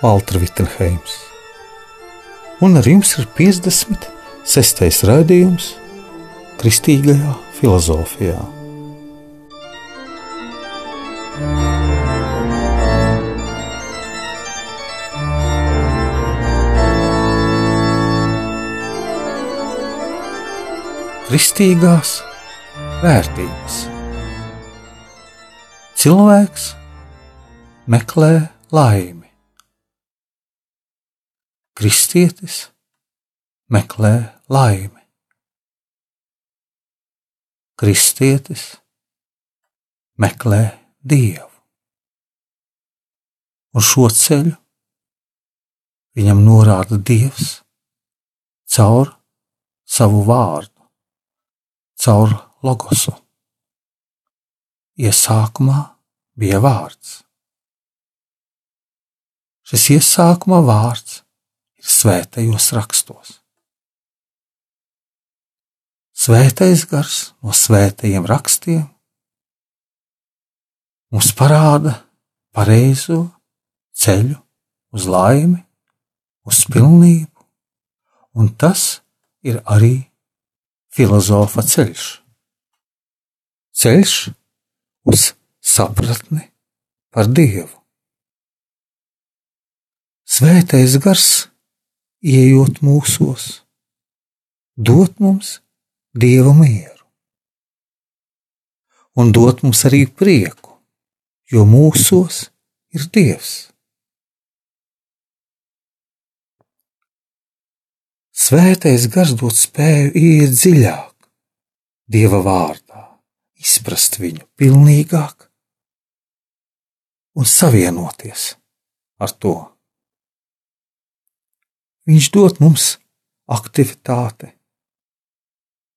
Valtra Vitsenheims. Un ar jums ir 56. raidījums Kristīgajā filozofijā. Kristīgās vērtības. Cilvēks meklē laimi. Kristietis meklē laimi. Kristietis meklē dievu. Un šo ceļu viņam norāda Dievs caur savu vārdu, caur logosu. Iesākumā bija vārds. Šis iesākuma vārds svētajos rakstos. Svētais gars no svētajiem rakstiem mums parāda pareizo ceļu uz laimi, uz pilnību, un tas ir arī filozofa ceļš. Ceļš uz sapratni par Dievu. Svētais gars, ieejot mūsos, dot mums dieva mieru un dot mums arī prieku, jo mūsos ir dievs. Svētais gars dod spēju iet dziļāk, dieva vārdā, izprast viņu pilnīgāk un savienoties ar to. Viņš dod mums aktivitāti,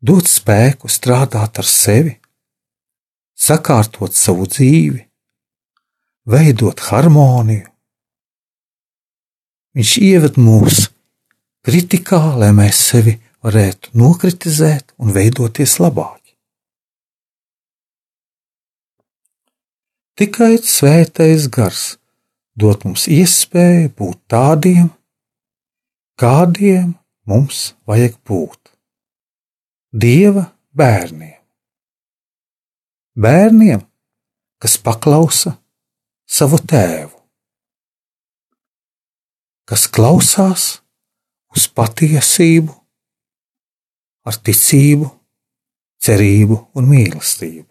dod spēku strādāt ar sevi, sakārtot savu dzīvi, veidot harmoniju. Viņš ieved mūs kritikā, lai mēs sevi varētu nokritizēt un veidoties labāk. Tikai svētais gars dod mums iespēju būt tādiem, kādiem mums vajag būt. Dieva bērniem. Bērniem, kas paklausa savu tēvu, kas klausās uz patiesību, ar ticību, cerību un mīlestību.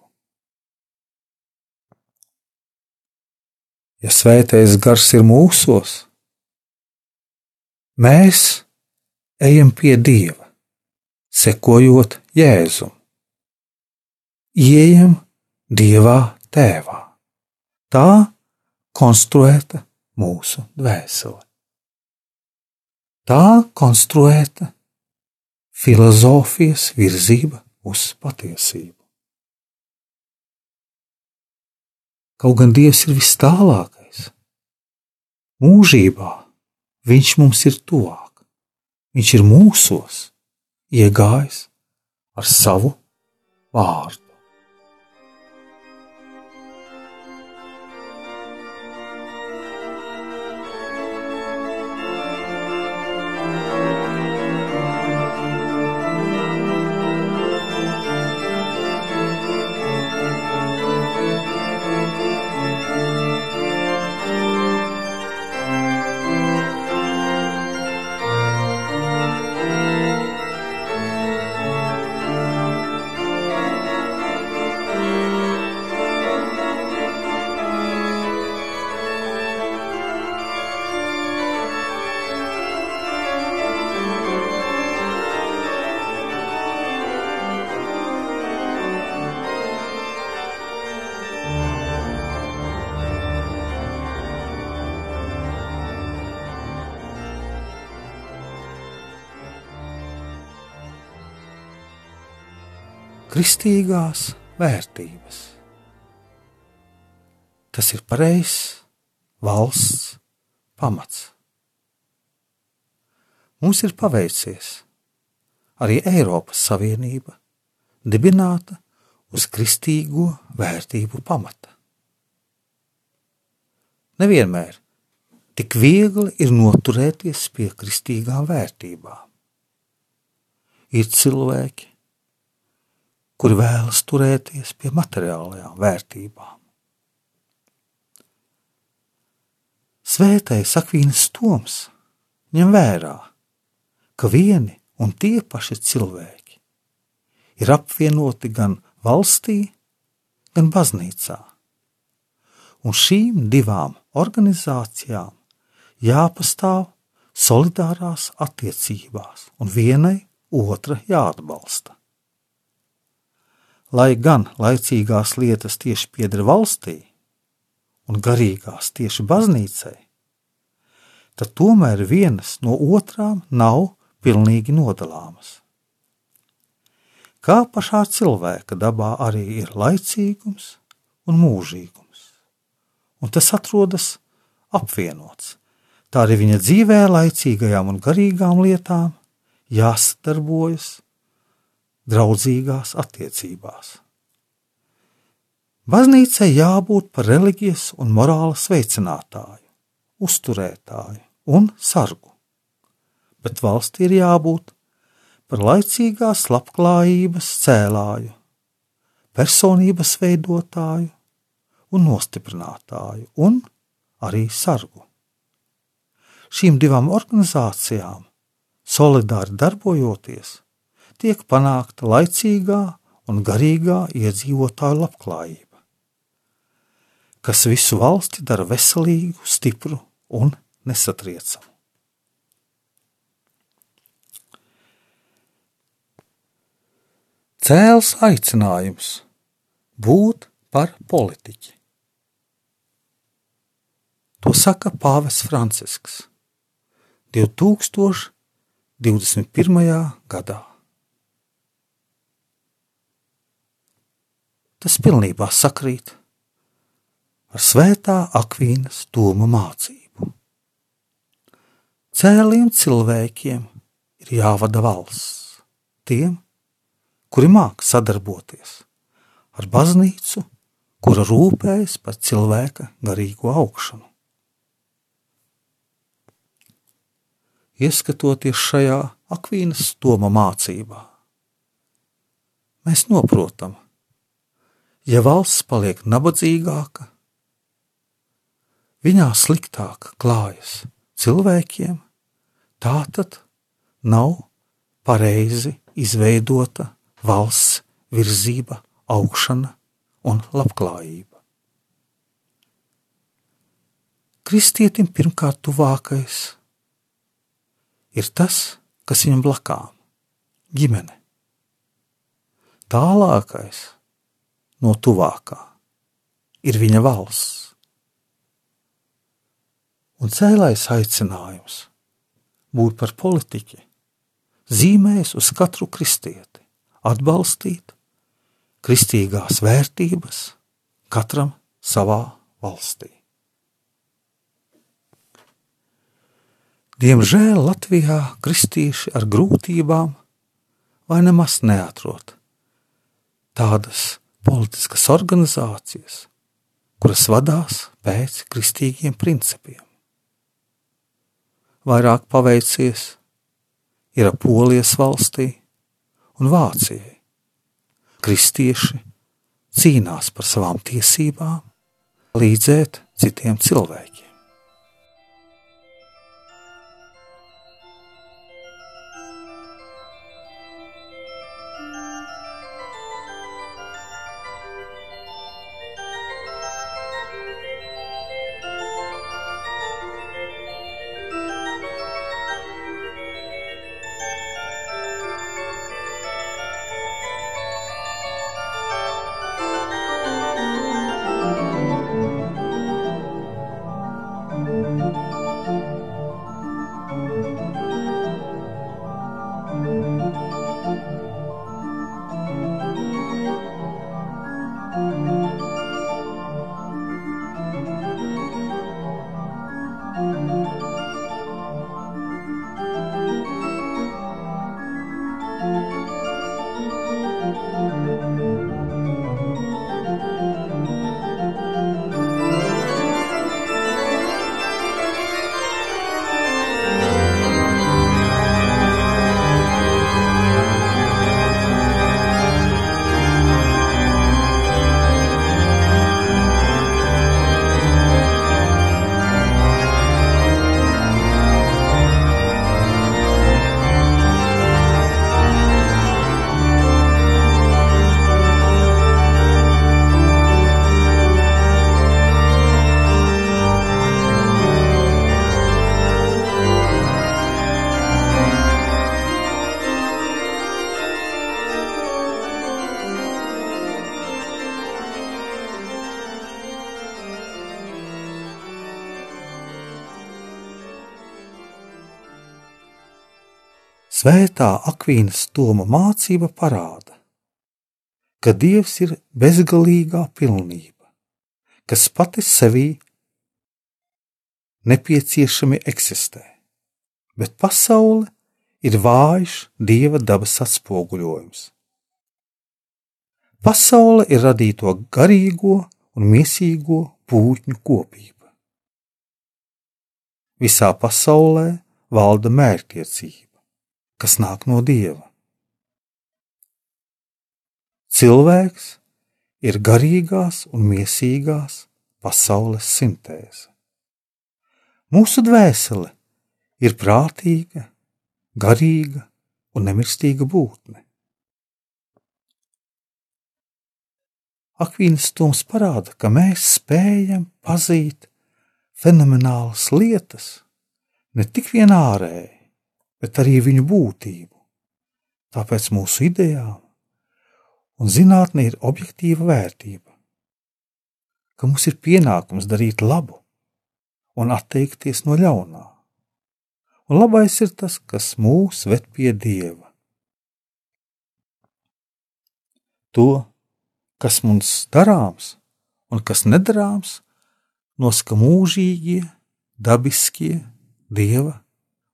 Ja svētais gars ir mūsos, Mēs ejam pie Dieva, sekojot Jēzum. Iejam Dievā tēvā. Tā konstruēta mūsu dvēsele. Tā konstruēta filozofijas virzība uz patiesību. Kaut gan Dievs ir vis tālākais, mūžībā Viņš mums ir tuvāk, viņš ir mūsos, iegājis ar savu vārdu. Kristīgās vērtības. Tas ir pareizs valsts pamats. Mums ir paveicies arī Eiropas Savienība dibināta uz kristīgo vērtību pamata. Nevienmēr tik viegli ir noturēties pie kristīgām vērtībām. Ir cilvēki, kuri vēlas turēties pie materiālajām vērtībām. Svētais Akvīnas Toms ņem vērā, ka vieni un tie paši cilvēki ir apvienoti gan valstī, gan baznīcā. Un šīm divām organizācijām jāpastāv solidārās attiecībās, un vienai otra jāatbalsta. Lai gan laicīgās lietas tieši pieder valstī, un garīgās tieši baznīcai, tad tomēr vienas no otrām nav pilnīgi nodalāmas. Kā pašā cilvēka dabā arī ir laicīgums un mūžīgums, un tas atrodas apvienots. Tā arī viņa dzīvē, laicīgajām un garīgām lietām, jāsadarbojas draudzīgās attiecībās. Baznīcai jābūt par reliģijas un morāles veicinātāju, uzturētāju un sargu, bet valstī ir jābūt par laicīgās labklājības cēlāju, personības veidotāju un nostiprinātāju, un arī sargu. Šīm divām organizācijām, solidāri darbojoties, tiek panākta laicīgā un garīgā iedzīvotāju labklājība, kas visu valsti dara veselīgu, stipru un nesatriecamu. cēls aicinājums būt par politiķi. To saka Pāvests Francisks 2021. gadā. Tas pilnībā sakrīt ar svētā Akvīnas doma mācību. Cēliem cilvēkiem ir jāvada valsts, tiem, kuri māk sadarboties ar baznīcu, kura rūpējas par cilvēka garīgo augšanu. Ieskatoties šajā akvīnas stoma mācībā, mēs saprotam, ja valsts paliek nabadzīgāka, viņā sliktāk klājas cilvēkiem, tā tad nav pareizi izveidota valsts virzība, augšana un labklājība. Kristietim pirmkārt tuvākais ir tas, kas viņam blakām - ģimene. Tālākais no tuvākā ir viņa valsts. Un cēlais aicinājums būt par politiķi zīmēs uz katru kristieti atbalstīt kristīgās vērtības katram savā valstī. Diemžēl Latvijā kristieši ar grūtībām vai nemaz neatrod tādas politiskas organizācijas, kuras vadās pēc kristīgiem principiem. Vairāk paveicies ir Polijas valstī, un Vācijai. Kristieši cīnās par savām tiesībām, līdzēt citiem cilvēkiem. Svētā Akvīnas Toma mācība parāda, ka Dievs ir bezgalīgā pilnība, kas pati sevī nepieciešami eksistē, bet pasaule ir vājš Dieva dabas atspoguļojums. Pasaule ir radīto garīgo un miesīgo pūtņu kopība. Visā pasaulē valda mērķtiecība kas nāk no dieva. Cilvēks ir garīgās un miesīgās pasaules sintēze. Mūsu dvēsele ir prātīga, garīga un nemirstīga būtne. Akvīnas stūms parāda, ka mēs spējam pazīt fenomenālas lietas ne tik vien ārēji, bet arī viņu būtību. Tāpēc mūsu idejām un zinātnē ir objektīva vērtība, ka mums ir pienākums darīt labu un atteikties no ļaunā. Un labais ir tas, kas mūs ved pie dieva. To, kas mums darāms un kas nedarāms, nosaka mūžīgie, dabiskie dieva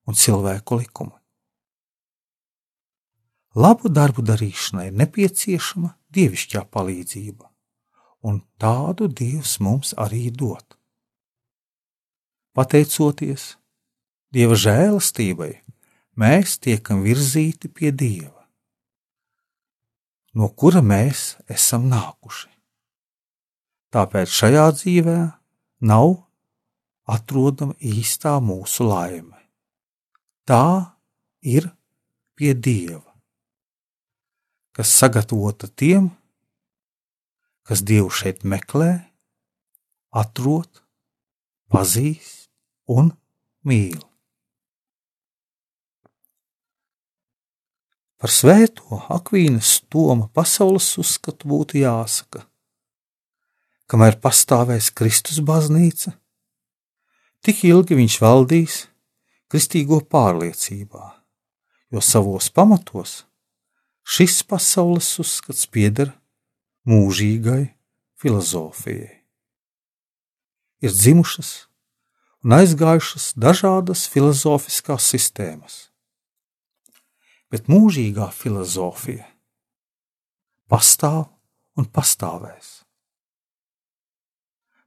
un cilvēku likumi. Labu darbu darīšanai nepieciešama dievišķā palīdzība, un tādu Dievs mums arī dod. Pateicoties Dieva žēlastībai, mēs tiekam virzīti pie Dieva, no kura mēs esam nākuši. Tāpēc šajā dzīvē nav atrodama īstā mūsu laime tā ir pie Dieva, kas sagatavota tiem, kas Dievu šeit meklē, atrod, pazīst un mīl. Par svēto Akvīnas Toma pasaules uzskatu būtu jāsaka, kamēr pastāvēs Kristus baznīca, tik ilgi viņš valdīs, kristīgo pārliecībā, jo savos pamatos šis pasaules uzskats pieder mūžīgai filozofijai. Ir dzimušas un aizgājušas dažādas filozofiskās sistēmas, bet mūžīgā filozofija pastāv un pastāvēs.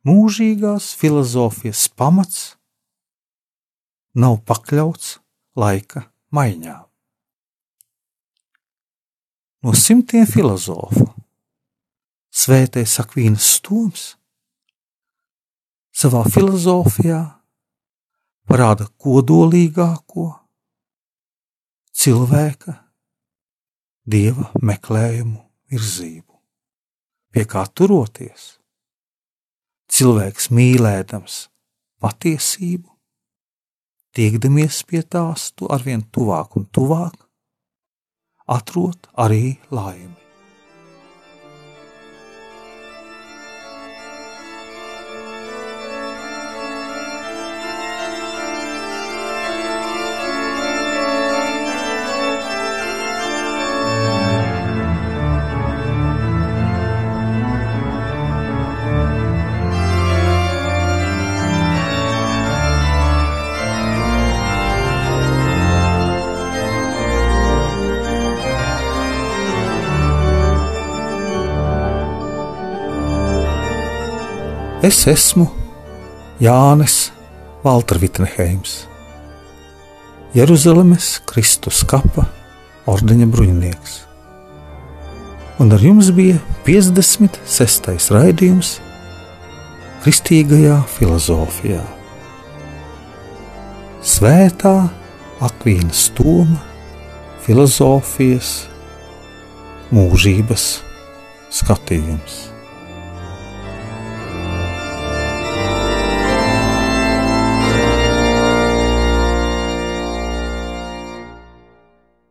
Mūžīgās filozofijas pamats nav pakļauts laika maiņām. No simtiem filozofu svētais Akvīnas stūms savā filozofijā parāda kodolīgāko cilvēka dieva meklējumu virzību, pie kā turoties. Cilvēks mīlēdams patiesību, tiekdamies pie tās, tu arvien tuvāk un tuvāk, atrod arī laimi. Es esmu Jānis Valtra Vitneheims, Jeruzalemes Kristus kapa ordeņa bruņinieks. Un ar jums bija 56. raidījums Kristīgajā filozofijā. Svētā Akvīnas stūma filozofijas mūžības skatījums.